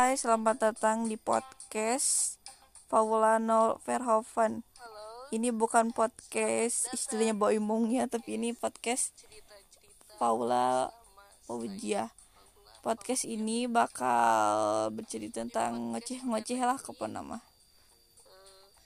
Hai, selamat datang di podcast Paulano Verhoeven. Ini bukan podcast istilahnya Boy ya, tapi ini podcast Paula Paujia. Podcast ini bakal bercerita tentang ngoceh-ngoceh lah ke nama.